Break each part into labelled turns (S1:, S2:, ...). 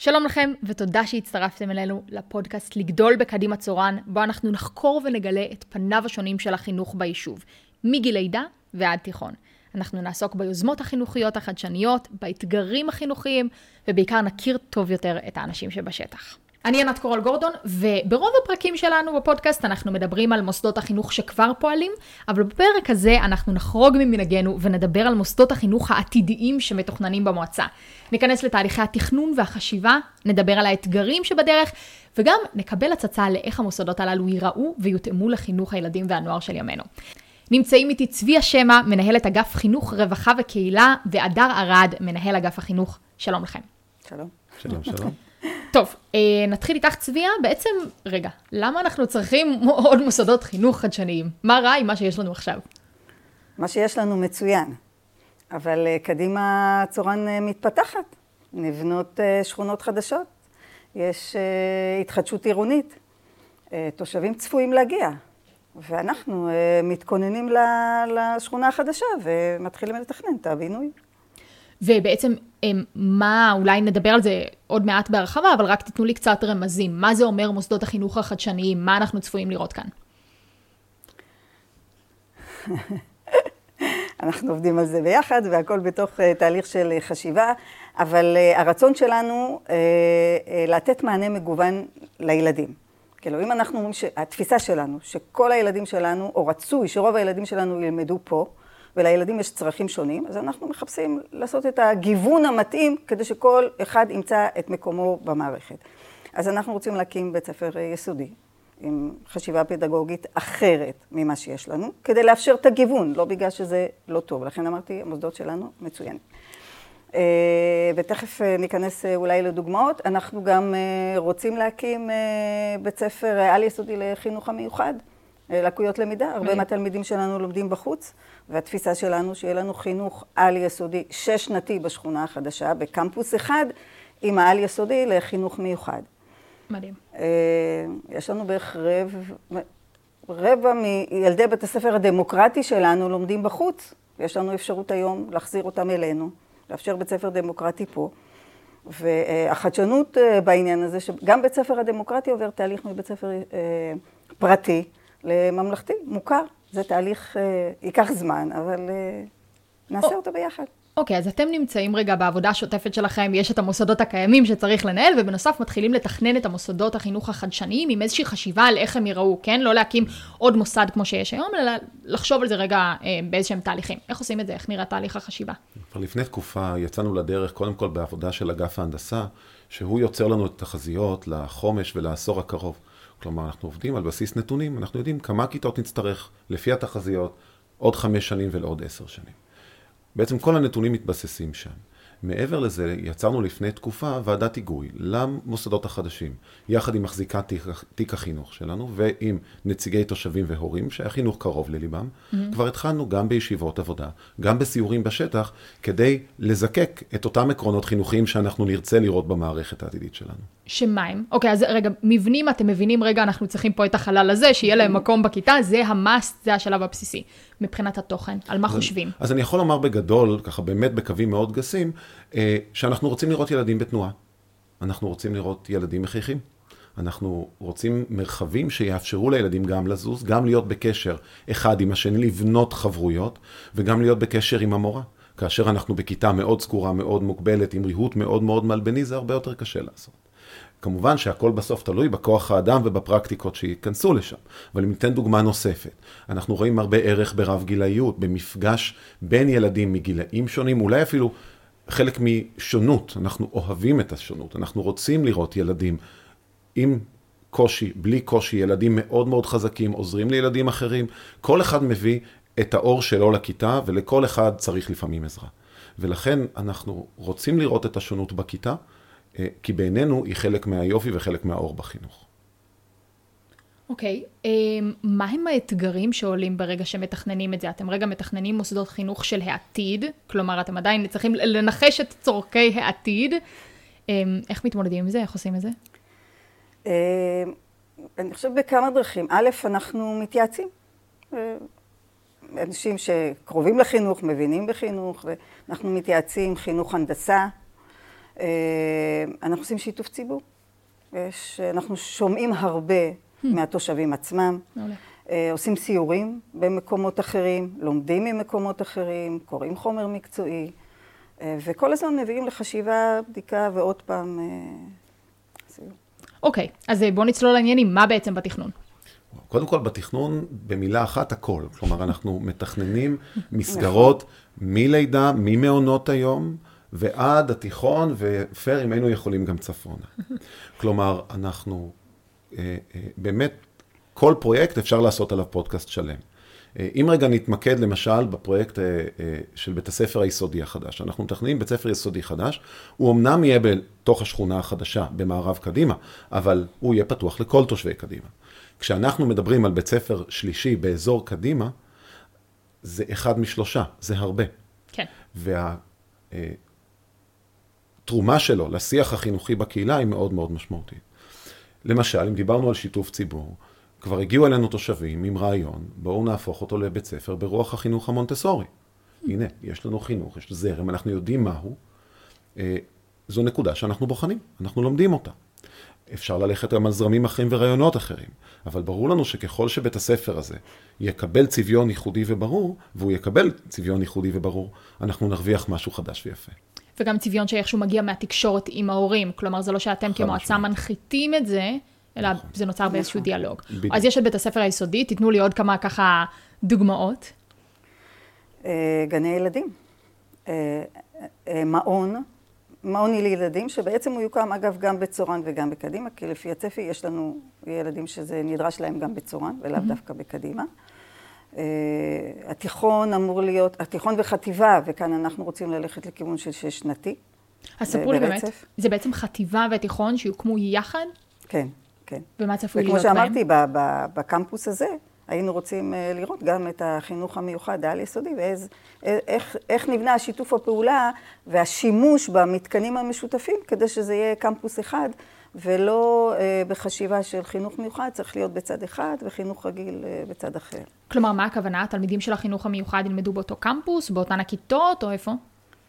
S1: שלום לכם, ותודה שהצטרפתם אלינו לפודקאסט לגדול בקדימה צורן, בו אנחנו נחקור ונגלה את פניו השונים של החינוך ביישוב, מגיל לידה ועד תיכון. אנחנו נעסוק ביוזמות החינוכיות החדשניות, באתגרים החינוכיים, ובעיקר נכיר טוב יותר את האנשים שבשטח. אני ענת קורל גורדון, וברוב הפרקים שלנו בפודקאסט אנחנו מדברים על מוסדות החינוך שכבר פועלים, אבל בפרק הזה אנחנו נחרוג ממנהגנו ונדבר על מוסדות החינוך העתידיים שמתוכננים במועצה. ניכנס לתהליכי התכנון והחשיבה, נדבר על האתגרים שבדרך, וגם נקבל הצצה לאיך המוסדות הללו ייראו ויותאמו לחינוך הילדים והנוער של ימינו. נמצאים איתי צבי השמע, מנהלת אגף חינוך, רווחה וקהילה, והדר ארד, מנהל אגף החינוך. שלום לכם.
S2: שלום.
S3: שלום, שלום.
S1: טוב, אה, נתחיל איתך צביה. בעצם, רגע, למה אנחנו צריכים עוד מוסדות חינוך חדשניים? מה רע עם מה שיש לנו עכשיו?
S2: מה שיש לנו מצוין, אבל אה, קדימה צורן אה, מתפתחת. נבנות שכונות חדשות, יש התחדשות עירונית, תושבים צפויים להגיע, ואנחנו מתכוננים לשכונה החדשה ומתחילים לתכנן את הבינוי.
S1: ובעצם מה, אולי נדבר על זה עוד מעט בהרחבה, אבל רק תיתנו לי קצת רמזים. מה זה אומר מוסדות החינוך החדשניים? מה אנחנו צפויים לראות כאן?
S2: אנחנו עובדים על זה ביחד, והכל בתוך uh, תהליך של uh, חשיבה, אבל uh, הרצון שלנו לתת מענה מגוון לילדים. כאילו, אם אנחנו אומרים שהתפיסה שלנו, שכל הילדים שלנו, או רצוי שרוב הילדים שלנו ילמדו פה, ולילדים יש צרכים שונים, אז אנחנו מחפשים לעשות את הגיוון המתאים כדי שכל אחד ימצא את מקומו במערכת. אז אנחנו רוצים להקים בית ספר יסודי, עם חשיבה פדגוגית אחרת ממה שיש לנו, כדי לאפשר את הגיוון, לא בגלל שזה לא טוב. לכן אמרתי, המוסדות שלנו מצוינים. אה, ותכף אה, ניכנס אה, אולי לדוגמאות. אנחנו גם רוצים להקים בית ספר על-יסודי לחינוך המיוחד. לקויות למידה, הרבה מהתלמידים שלנו לומדים בחוץ, והתפיסה שלנו שיהיה לנו חינוך על-יסודי שש-שנתי בשכונה החדשה, בקמפוס אחד, עם העל-יסודי לחינוך מיוחד.
S1: מדהים. אה,
S2: יש לנו בערך רבע, רבע מילדי בית הספר הדמוקרטי שלנו לומדים בחוץ. יש לנו אפשרות היום להחזיר אותם אלינו, לאפשר בית ספר דמוקרטי פה. והחדשנות אה, בעניין הזה, שגם בית ספר הדמוקרטי עובר תהליך מבית ספר אה, פרטי לממלכתי, מוכר. זה תהליך, אה, ייקח זמן, אבל אה, נעשה אותו ביחד.
S1: אוקיי, okay, אז אתם נמצאים רגע בעבודה השוטפת שלכם, יש את המוסדות הקיימים שצריך לנהל, ובנוסף מתחילים לתכנן את המוסדות החינוך החדשניים עם איזושהי חשיבה על איך הם ייראו, כן? לא להקים עוד מוסד כמו שיש היום, אלא לחשוב על זה רגע אה, באיזשהם תהליכים. איך עושים את זה? איך נראה תהליך החשיבה?
S3: כבר לפני תקופה יצאנו לדרך, קודם כל בעבודה של אגף ההנדסה, שהוא יוצר לנו את התחזיות לחומש ולעשור הקרוב. כלומר, אנחנו עובדים על בסיס נתונים, אנחנו יודעים כמה כיתות נצטרך לפי התחזיות עוד חמש שנים ולעוד עשר שנים. בעצם כל הנתונים מתבססים שם. מעבר לזה, יצרנו לפני תקופה ועדת היגוי למוסדות החדשים, יחד עם מחזיקת תיק, תיק החינוך שלנו ועם נציגי תושבים והורים שהחינוך קרוב לליבם. Mm-hmm. כבר התחלנו גם בישיבות עבודה, גם בסיורים בשטח, כדי לזקק את אותם עקרונות חינוכיים שאנחנו נרצה לראות במערכת העתידית שלנו.
S1: שמה הם? אוקיי, אז רגע, מבנים, אתם מבינים, רגע, אנחנו צריכים פה את החלל הזה, שיהיה להם מקום בכיתה, זה המאסט, זה השלב הבסיסי. מבחינת התוכן, על מה חושבים?
S3: אז אני יכול לומר בגדול, ככה באמת בקווים מאוד גסים, אה, שאנחנו רוצים לראות ילדים בתנועה. אנחנו רוצים לראות ילדים מחייכים. אנחנו רוצים מרחבים שיאפשרו לילדים גם לזוז, גם להיות בקשר אחד עם השני, לבנות חברויות, וגם להיות בקשר עם המורה. כאשר אנחנו בכיתה מאוד סגורה, מאוד מוגבלת, עם ריהוט מאוד מאוד מלבני, זה הרבה יותר קשה לעשות. כמובן שהכל בסוף תלוי בכוח האדם ובפרקטיקות שייכנסו לשם. אבל אם ניתן דוגמה נוספת, אנחנו רואים הרבה ערך ברב גילאיות, במפגש בין ילדים מגילאים שונים, אולי אפילו חלק משונות, אנחנו אוהבים את השונות, אנחנו רוצים לראות ילדים עם קושי, בלי קושי, ילדים מאוד מאוד חזקים, עוזרים לילדים אחרים, כל אחד מביא את האור שלו לכיתה, ולכל אחד צריך לפעמים עזרה. ולכן אנחנו רוצים לראות את השונות בכיתה, כי בעינינו היא חלק מהיופי וחלק מהאור בחינוך.
S1: אוקיי, okay. אה, מה הם האתגרים שעולים ברגע שמתכננים את זה? אתם רגע מתכננים מוסדות חינוך של העתיד, כלומר אתם עדיין צריכים לנחש את צורכי העתיד. אה, איך מתמודדים עם זה? איך עושים את זה?
S2: אני חושבת בכמה דרכים. א', אנחנו מתייעצים. אנשים שקרובים לחינוך, מבינים בחינוך, ואנחנו מתייעצים חינוך הנדסה, אנחנו עושים שיתוף ציבור. יש, אנחנו שומעים הרבה מהתושבים עצמם. מעולה. עושים סיורים במקומות אחרים, לומדים ממקומות אחרים, קוראים חומר מקצועי, וכל הזמן מביאים לחשיבה, בדיקה ועוד פעם
S1: סיור. אוקיי, okay, אז בואו נצלול לעניינים, מה בעצם בתכנון?
S3: קודם כל, בתכנון, במילה אחת, הכל. כלומר, אנחנו מתכננים מסגרות מלידה, ממעונות היום, ועד התיכון, ופייר, אם היינו יכולים גם צפונה. כלומר, אנחנו, אה, אה, באמת, כל פרויקט אפשר לעשות עליו פודקאסט שלם. אה, אם רגע נתמקד למשל בפרויקט של בית הספר היסודי החדש, אנחנו מתכננים בית ספר יסודי חדש, הוא אמנם יהיה בתוך השכונה החדשה, במערב קדימה, אבל הוא יהיה פתוח לכל תושבי קדימה. כשאנחנו מדברים על בית ספר שלישי באזור קדימה, זה אחד משלושה, זה הרבה.
S1: כן.
S3: והתרומה שלו לשיח החינוכי בקהילה היא מאוד מאוד משמעותית. למשל, אם דיברנו על שיתוף ציבור, כבר הגיעו אלינו תושבים עם רעיון, בואו נהפוך אותו לבית ספר ברוח החינוך המונטסורי. הנה, יש לנו חינוך, יש זרם, אנחנו יודעים מהו. אה, זו נקודה שאנחנו בוחנים, אנחנו לומדים אותה. אפשר ללכת גם על זרמים אחרים ורעיונות אחרים, אבל ברור לנו שככל שבית הספר הזה יקבל צביון ייחודי וברור, והוא יקבל צביון ייחודי וברור, אנחנו נרוויח משהו חדש ויפה.
S1: וגם צביון שאיכשהו מגיע מהתקשורת עם ההורים, כלומר זה לא שאתם כמועצה מנחיתים את זה, אלא. זה נוצר באיזשהו נכון. דיאלוג. בדיוק. אז יש את בית הספר היסודי, תיתנו לי עוד כמה ככה דוגמאות.
S2: אה, גני ילדים, אה, אה, מעון, מעון לילדים, שבעצם הוא יוקם אגב גם בצורן וגם בקדימה, כי לפי הצפי יש לנו ילדים שזה נדרש להם גם בצורן, ולאו mm-hmm. דווקא בקדימה. Uh, התיכון אמור להיות, התיכון וחטיבה, וכאן אנחנו רוצים ללכת לכיוון של שש שנתי.
S1: אז ספרו לי באמת, זה בעצם חטיבה ותיכון שיוקמו יחד?
S2: כן, כן.
S1: ומה צפוי להיות
S2: בהם? וכמו שאמרתי, בקמפוס הזה, היינו רוצים אה, לראות גם את החינוך המיוחד העל-יסודי, ואיך נבנה השיתוף הפעולה והשימוש במתקנים המשותפים, כדי שזה יהיה קמפוס אחד, ולא אה, בחשיבה של חינוך מיוחד, צריך להיות בצד אחד, וחינוך רגיל אה, בצד אחר.
S1: כלומר, מה הכוונה? התלמידים של החינוך המיוחד ילמדו באותו קמפוס, באותן הכיתות, או איפה?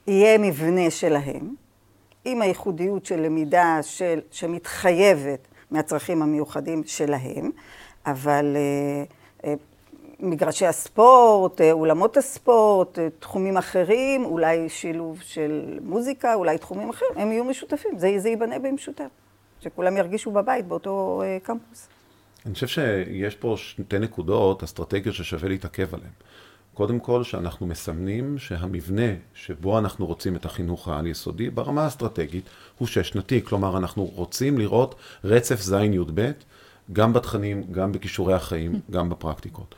S2: יהיה מבנה שלהם, עם הייחודיות של למידה של, שמתחייבת מהצרכים המיוחדים שלהם, אבל... אה, מגרשי הספורט, אה, אולמות הספורט, אה, תחומים אחרים, אולי שילוב של מוזיקה, אולי תחומים אחרים, הם יהיו משותפים, זה, זה ייבנה במשותף, שכולם ירגישו בבית באותו קמפוס.
S3: אני חושב שיש פה שתי נקודות אסטרטגיות ששווה להתעכב עליהן. קודם כל, שאנחנו מסמנים שהמבנה שבו אנחנו רוצים את החינוך העל-יסודי, ברמה האסטרטגית, הוא שש-שנתי. כלומר, אנחנו רוצים לראות רצף ז'-י"ב גם בתכנים, גם בכישורי החיים, גם בפרקטיקות.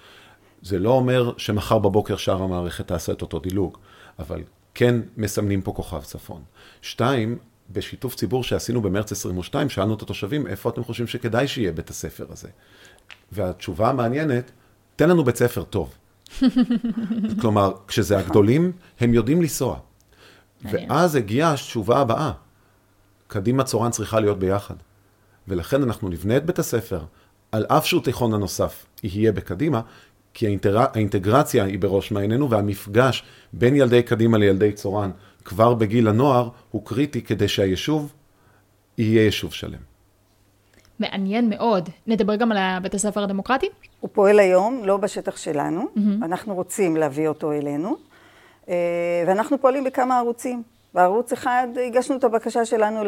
S3: זה לא אומר שמחר בבוקר שאר המערכת תעשה את אותו דילוג, אבל כן מסמנים פה כוכב צפון. שתיים, בשיתוף ציבור שעשינו במרץ 22, שאלנו את התושבים, איפה אתם חושבים שכדאי שיהיה בית הספר הזה? והתשובה המעניינת, תן לנו בית ספר טוב. כלומר, כשזה הגדולים, הם יודעים לנסוע. ואז הגיעה התשובה הבאה, קדימה צורן צריכה להיות ביחד. ולכן אנחנו נבנה את בית הספר, על אף שהוא תיכון הנוסף יהיה בקדימה, כי האינטר... האינטגרציה היא בראש מעיינינו, והמפגש בין ילדי קדימה לילדי צורן כבר בגיל הנוער הוא קריטי כדי שהיישוב יהיה יישוב שלם.
S1: מעניין מאוד. נדבר גם על בית הספר הדמוקרטי?
S2: הוא פועל היום, לא בשטח שלנו. Mm-hmm. אנחנו רוצים להביא אותו אלינו, אה, ואנחנו פועלים בכמה ערוצים. בערוץ אחד הגשנו את הבקשה שלנו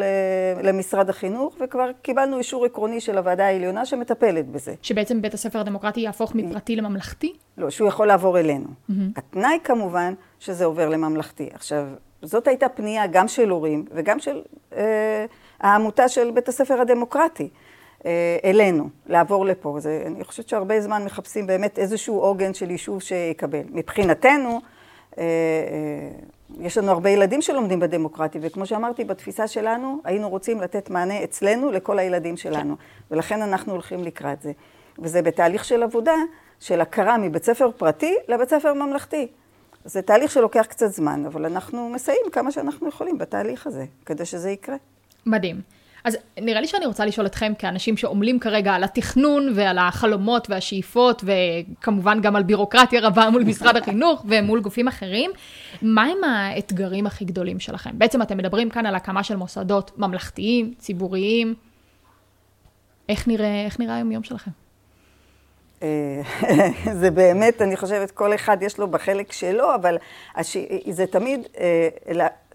S2: למשרד החינוך, וכבר קיבלנו אישור עקרוני של הוועדה העליונה שמטפלת בזה.
S1: שבעצם בית הספר הדמוקרטי יהפוך מפרטי לממלכתי?
S2: לא, שהוא יכול לעבור אלינו. Mm-hmm. התנאי כמובן שזה עובר לממלכתי. עכשיו, זאת הייתה פנייה גם של הורים וגם של אה, העמותה של בית הספר הדמוקרטי. אה, אלינו, לעבור לפה. זה, אני חושבת שהרבה זמן מחפשים באמת איזשהו עוגן של יישוב שיקבל. מבחינתנו, אה, אה, יש לנו הרבה ילדים שלומדים בדמוקרטי, וכמו שאמרתי, בתפיסה שלנו, היינו רוצים לתת מענה אצלנו לכל הילדים שלנו, ולכן אנחנו הולכים לקראת זה. וזה בתהליך של עבודה, של הכרה מבית ספר פרטי לבית ספר ממלכתי. זה תהליך שלוקח קצת זמן, אבל אנחנו מסייעים כמה שאנחנו יכולים בתהליך הזה, כדי שזה יקרה.
S1: מדהים. אז נראה לי שאני רוצה לשאול אתכם, כאנשים שעמלים כרגע על התכנון ועל החלומות והשאיפות, וכמובן גם על בירוקרטיה רבה מול משרד החינוך ומול גופים אחרים, מהם האתגרים הכי גדולים שלכם? בעצם אתם מדברים כאן על הקמה של מוסדות ממלכתיים, ציבוריים. איך נראה, איך נראה היום-יום שלכם?
S2: אה, זה באמת, אני חושבת, כל אחד יש לו בחלק שלו, אבל זה תמיד אה,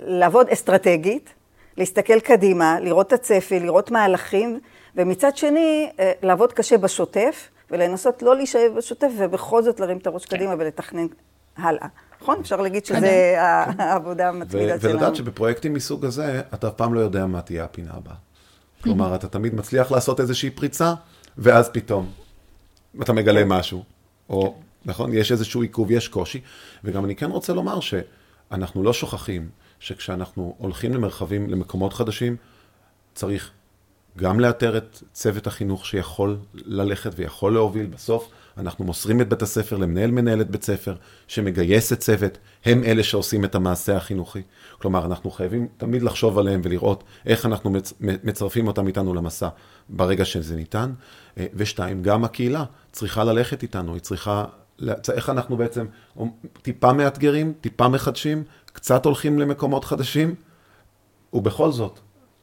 S2: לעבוד אסטרטגית, להסתכל קדימה, לראות את הצפי, לראות מהלכים, ומצד שני, אה, לעבוד קשה בשוטף, ולנסות לא להישאב בשוטף, ובכל זאת להרים את הראש כן. קדימה ולתכנן הלאה. נכון? אפשר להגיד שזה כן. העבודה המתמידה שלנו.
S3: ולדעת שבפרויקטים מסוג הזה, אתה אף פעם לא יודע מה תהיה הפינה הבאה. כלומר, אתה תמיד מצליח לעשות איזושהי פריצה, ואז פתאום אתה מגלה כן. משהו. או, נכון? יש איזשהו עיכוב, יש קושי. וגם אני כן רוצה לומר שאנחנו לא שוכחים שכשאנחנו הולכים למרחבים, למקומות חדשים, צריך גם לאתר את צוות החינוך שיכול ללכת ויכול להוביל. בסוף אנחנו מוסרים את בית הספר למנהל מנהלת בית ספר, שמגייס את צוות, הם אלה שעושים את המעשה החינוכי. כלומר, אנחנו חייבים תמיד לחשוב עליהם ולראות איך אנחנו מצרפים אותם איתנו למסע ברגע שזה ניתן. אה, ושתיים, גם הקהילה צריכה ללכת איתנו, היא צריכה, איך אנחנו בעצם טיפה מאתגרים, טיפה מחדשים, קצת הולכים למקומות חדשים, ובכל זאת,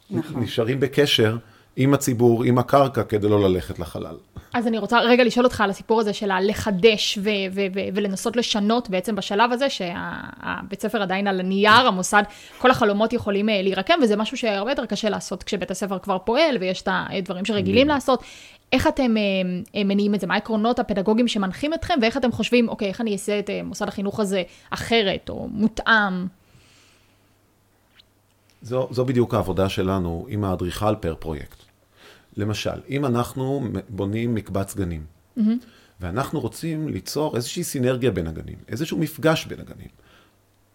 S3: נכון. נשארים בקשר עם הציבור, עם הקרקע, כדי לא ללכת לחלל.
S1: אז אני רוצה רגע לשאול אותך על הסיפור הזה של הלחדש ו- ו- ו- ולנסות לשנות בעצם בשלב הזה, שהבית ספר עדיין על הנייר, המוסד, כל החלומות יכולים אה, להירקם, וזה משהו שהרבה יותר קשה לעשות כשבית הספר כבר פועל, ויש את הדברים שרגילים לעשות. איך אתם אה, אה, מניעים את זה? מה העקרונות הפדגוגיים שמנחים אתכם, ואיך אתם חושבים, אוקיי, איך אני אעשה את מוסד החינוך הזה אחרת, או מותאם?
S3: זו, זו בדיוק העבודה שלנו עם האדריכל פר פרויקט. למשל, אם אנחנו בונים מקבץ גנים, mm-hmm. ואנחנו רוצים ליצור איזושהי סינרגיה בין הגנים, איזשהו מפגש בין הגנים,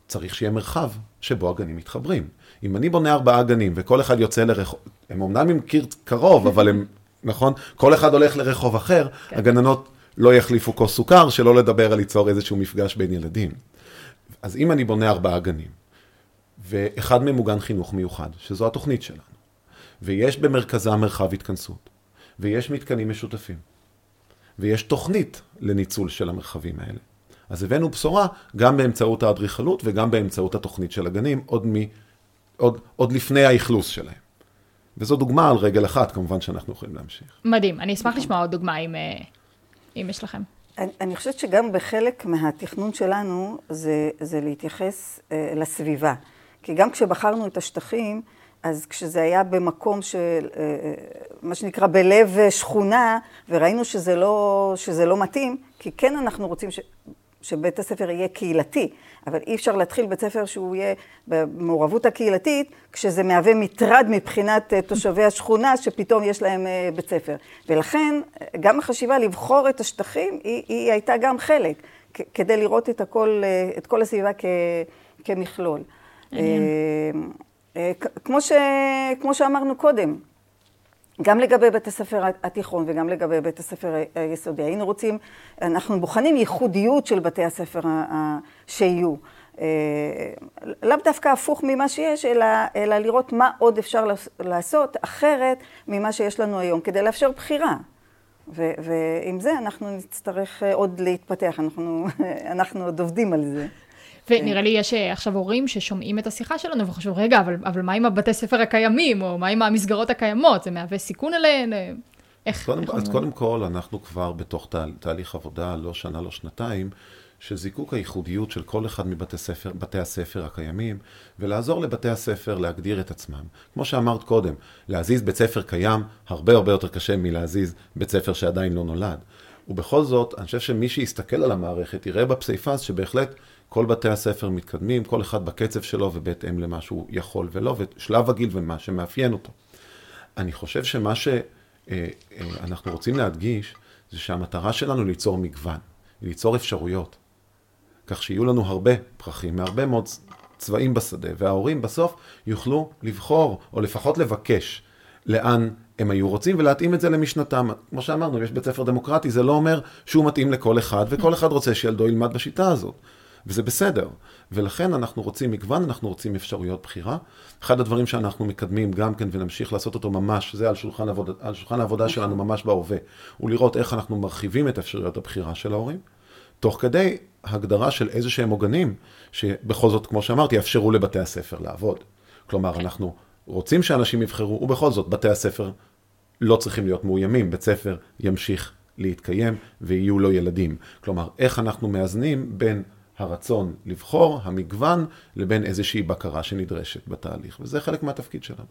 S3: צריך שיהיה מרחב שבו הגנים מתחברים. אם אני בונה ארבעה גנים וכל אחד יוצא לרחוב, הם אמנם עם קיר קרוב, אבל הם, נכון? כל אחד הולך לרחוב אחר, כן. הגננות לא יחליפו כוס סוכר, שלא לדבר על ליצור איזשהו מפגש בין ילדים. אז אם אני בונה ארבעה גנים, ואחד מהם מוגן חינוך מיוחד, שזו התוכנית שלנו, ויש במרכזה מרחב התכנסות, ויש מתקנים משותפים, ויש תוכנית לניצול של המרחבים האלה. אז הבאנו בשורה גם באמצעות האדריכלות וגם באמצעות התוכנית של הגנים, עוד, מ, עוד, עוד לפני האכלוס שלהם. וזו דוגמה על רגל אחת, כמובן שאנחנו יכולים להמשיך.
S1: מדהים, אני אשמח לשמוע עוד דוגמה אם, אה, אם יש לכם.
S2: אני, אני חושבת שגם בחלק מהתכנון שלנו זה, זה להתייחס אה, לסביבה. כי גם כשבחרנו את השטחים, אז כשזה היה במקום של, אה, אה, מה שנקרא, בלב שכונה, וראינו שזה לא, שזה לא מתאים, כי כן אנחנו רוצים ש, שבית הספר יהיה קהילתי, אבל אי אפשר להתחיל בית ספר שהוא יהיה במעורבות הקהילתית, כשזה מהווה מטרד מבחינת אה, תושבי השכונה, שפתאום יש להם בית ספר. ולכן, גם החשיבה לבחור את השטחים, היא, היא הייתה גם חלק, כדי לראות את, הכל, את כל הסביבה כ, כמכלול. אה, כמו, ש... כמו שאמרנו קודם, גם לגבי בית הספר התיכון וגם לגבי בית הספר היסודי, היינו רוצים, אנחנו בוחנים ייחודיות של בתי הספר שיהיו. אה, לאו דווקא הפוך ממה שיש, אלא, אלא לראות מה עוד אפשר לעשות אחרת ממה שיש לנו היום, כדי לאפשר בחירה. ו, ועם זה אנחנו נצטרך עוד להתפתח, אנחנו, אנחנו עוד עובדים על זה.
S1: ונראה לי יש אה, עכשיו הורים ששומעים את השיחה שלנו וחושבים, רגע, אבל, אבל מה עם הבתי ספר הקיימים, או מה עם המסגרות הקיימות? זה מהווה סיכון עליהן? אה, איך?
S3: קודם, איך אז קודם כל, אנחנו כבר בתוך תה, תהליך עבודה, לא שנה, לא שנתיים, של זיקוק הייחודיות של כל אחד מבתי ספר, בתי הספר הקיימים, ולעזור לבתי הספר להגדיר את עצמם. כמו שאמרת קודם, להזיז בית ספר קיים הרבה הרבה יותר קשה מלהזיז בית ספר שעדיין לא נולד. ובכל זאת, אני חושב שמי שיסתכל על המערכת יראה בפסיפס שבהחלט כל בתי הספר מתקדמים, כל אחד בקצב שלו ובהתאם למה שהוא יכול ולא, ושלב הגיל ומה שמאפיין אותו. אני חושב שמה שאנחנו רוצים להדגיש, זה שהמטרה שלנו ליצור מגוון, ליצור אפשרויות. כך שיהיו לנו הרבה פרחים, מהרבה מאוד צבעים בשדה, וההורים בסוף יוכלו לבחור, או לפחות לבקש, לאן הם היו רוצים, ולהתאים את זה למשנתם. כמו שאמרנו, יש בית ספר דמוקרטי, זה לא אומר שהוא מתאים לכל אחד, וכל אחד רוצה שילדו ילמד בשיטה הזאת. וזה בסדר. ולכן אנחנו רוצים מגוון, אנחנו רוצים אפשרויות בחירה. אחד הדברים שאנחנו מקדמים גם כן ונמשיך לעשות אותו ממש, זה על שולחן, עבוד, על שולחן העבודה נכון. שלנו ממש בהווה, הוא לראות איך אנחנו מרחיבים את אפשרויות הבחירה של ההורים, תוך כדי הגדרה של איזה שהם עוגנים, שבכל זאת, כמו שאמרתי, יאפשרו לבתי הספר לעבוד. כלומר. אנחנו רוצים שאנשים יבחרו, ובכל זאת, בתי הספר לא צריכים להיות מאוימים, בית ספר ימשיך להתקיים ויהיו לו ילדים. כלומר, איך אנחנו מאזנים בין הרצון לבחור, המגוון, לבין איזושהי בקרה שנדרשת בתהליך, וזה חלק מהתפקיד שלנו.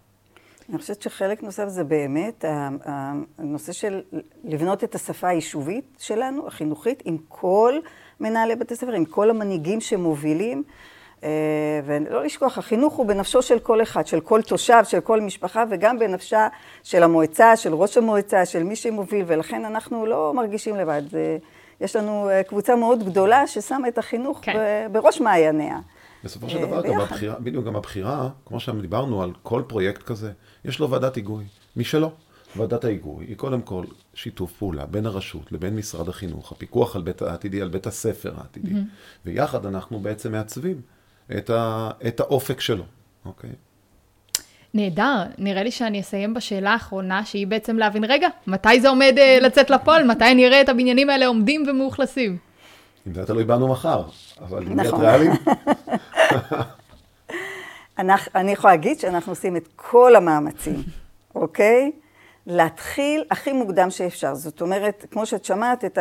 S2: אני חושבת שחלק נוסף זה באמת הנושא של לבנות את השפה היישובית שלנו, החינוכית, עם כל מנהלי בתי ספר, עם כל המנהיגים שמובילים. אה, ולא לשכוח, החינוך הוא בנפשו של כל אחד, של כל תושב, של כל משפחה, וגם בנפשה של המועצה, של ראש המועצה, של מי שמוביל, ולכן אנחנו לא מרגישים לבד. זה, יש לנו אה, קבוצה מאוד גדולה ששמה את החינוך כן. בראש מעייניה.
S3: בסופו של אה, דבר, גם הבחירה, בדיוק גם הבחירה, כמו שדיברנו על כל פרויקט כזה, יש לו ועדת היגוי, מי שלא. ועדת ההיגוי היא קודם כל שיתוף פעולה בין הרשות לבין משרד החינוך, הפיקוח על בית העתידי, על בית הספר העתידי, mm-hmm. ויחד אנחנו בעצם מעצבים את, ה, את האופק שלו, אוקיי?
S1: נהדר, נראה לי שאני אסיים בשאלה האחרונה, שהיא בעצם להבין, רגע, מתי זה עומד uh, לצאת לפועל? מתי נראה את הבניינים האלה עומדים ומאוכלסים?
S3: אם זה תלוי בנו מחר, אבל אם נהיה ריאליים...
S2: אני יכולה להגיד שאנחנו עושים את כל המאמצים, אוקיי? להתחיל הכי מוקדם שאפשר. זאת אומרת, כמו שאת שמעת, את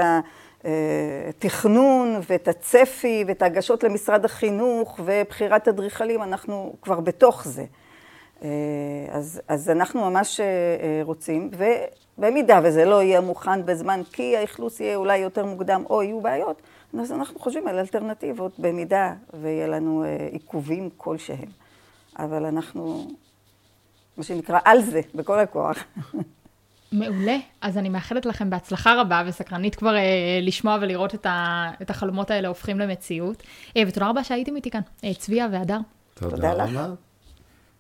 S2: התכנון ואת הצפי ואת ההגשות למשרד החינוך ובחירת אדריכלים, אנחנו כבר בתוך זה. אה, אז, אז אנחנו ממש אה, רוצים, ובמידה וזה לא יהיה מוכן בזמן, כי האכלוס יהיה אולי יותר מוקדם או יהיו בעיות, אז אנחנו חושבים על אלטרנטיבות במידה ויהיה לנו אה, עיכובים כלשהם. אבל אנחנו, מה שנקרא, על זה, בכל הכוח.
S1: מעולה. אז אני מאחלת לכם בהצלחה רבה, וסקרנית כבר אה, לשמוע ולראות את, ה, את החלומות האלה הופכים למציאות. אה, ותודה רבה שהייתם איתי כאן, אה, צביה והדר.
S3: תודה, תודה לך.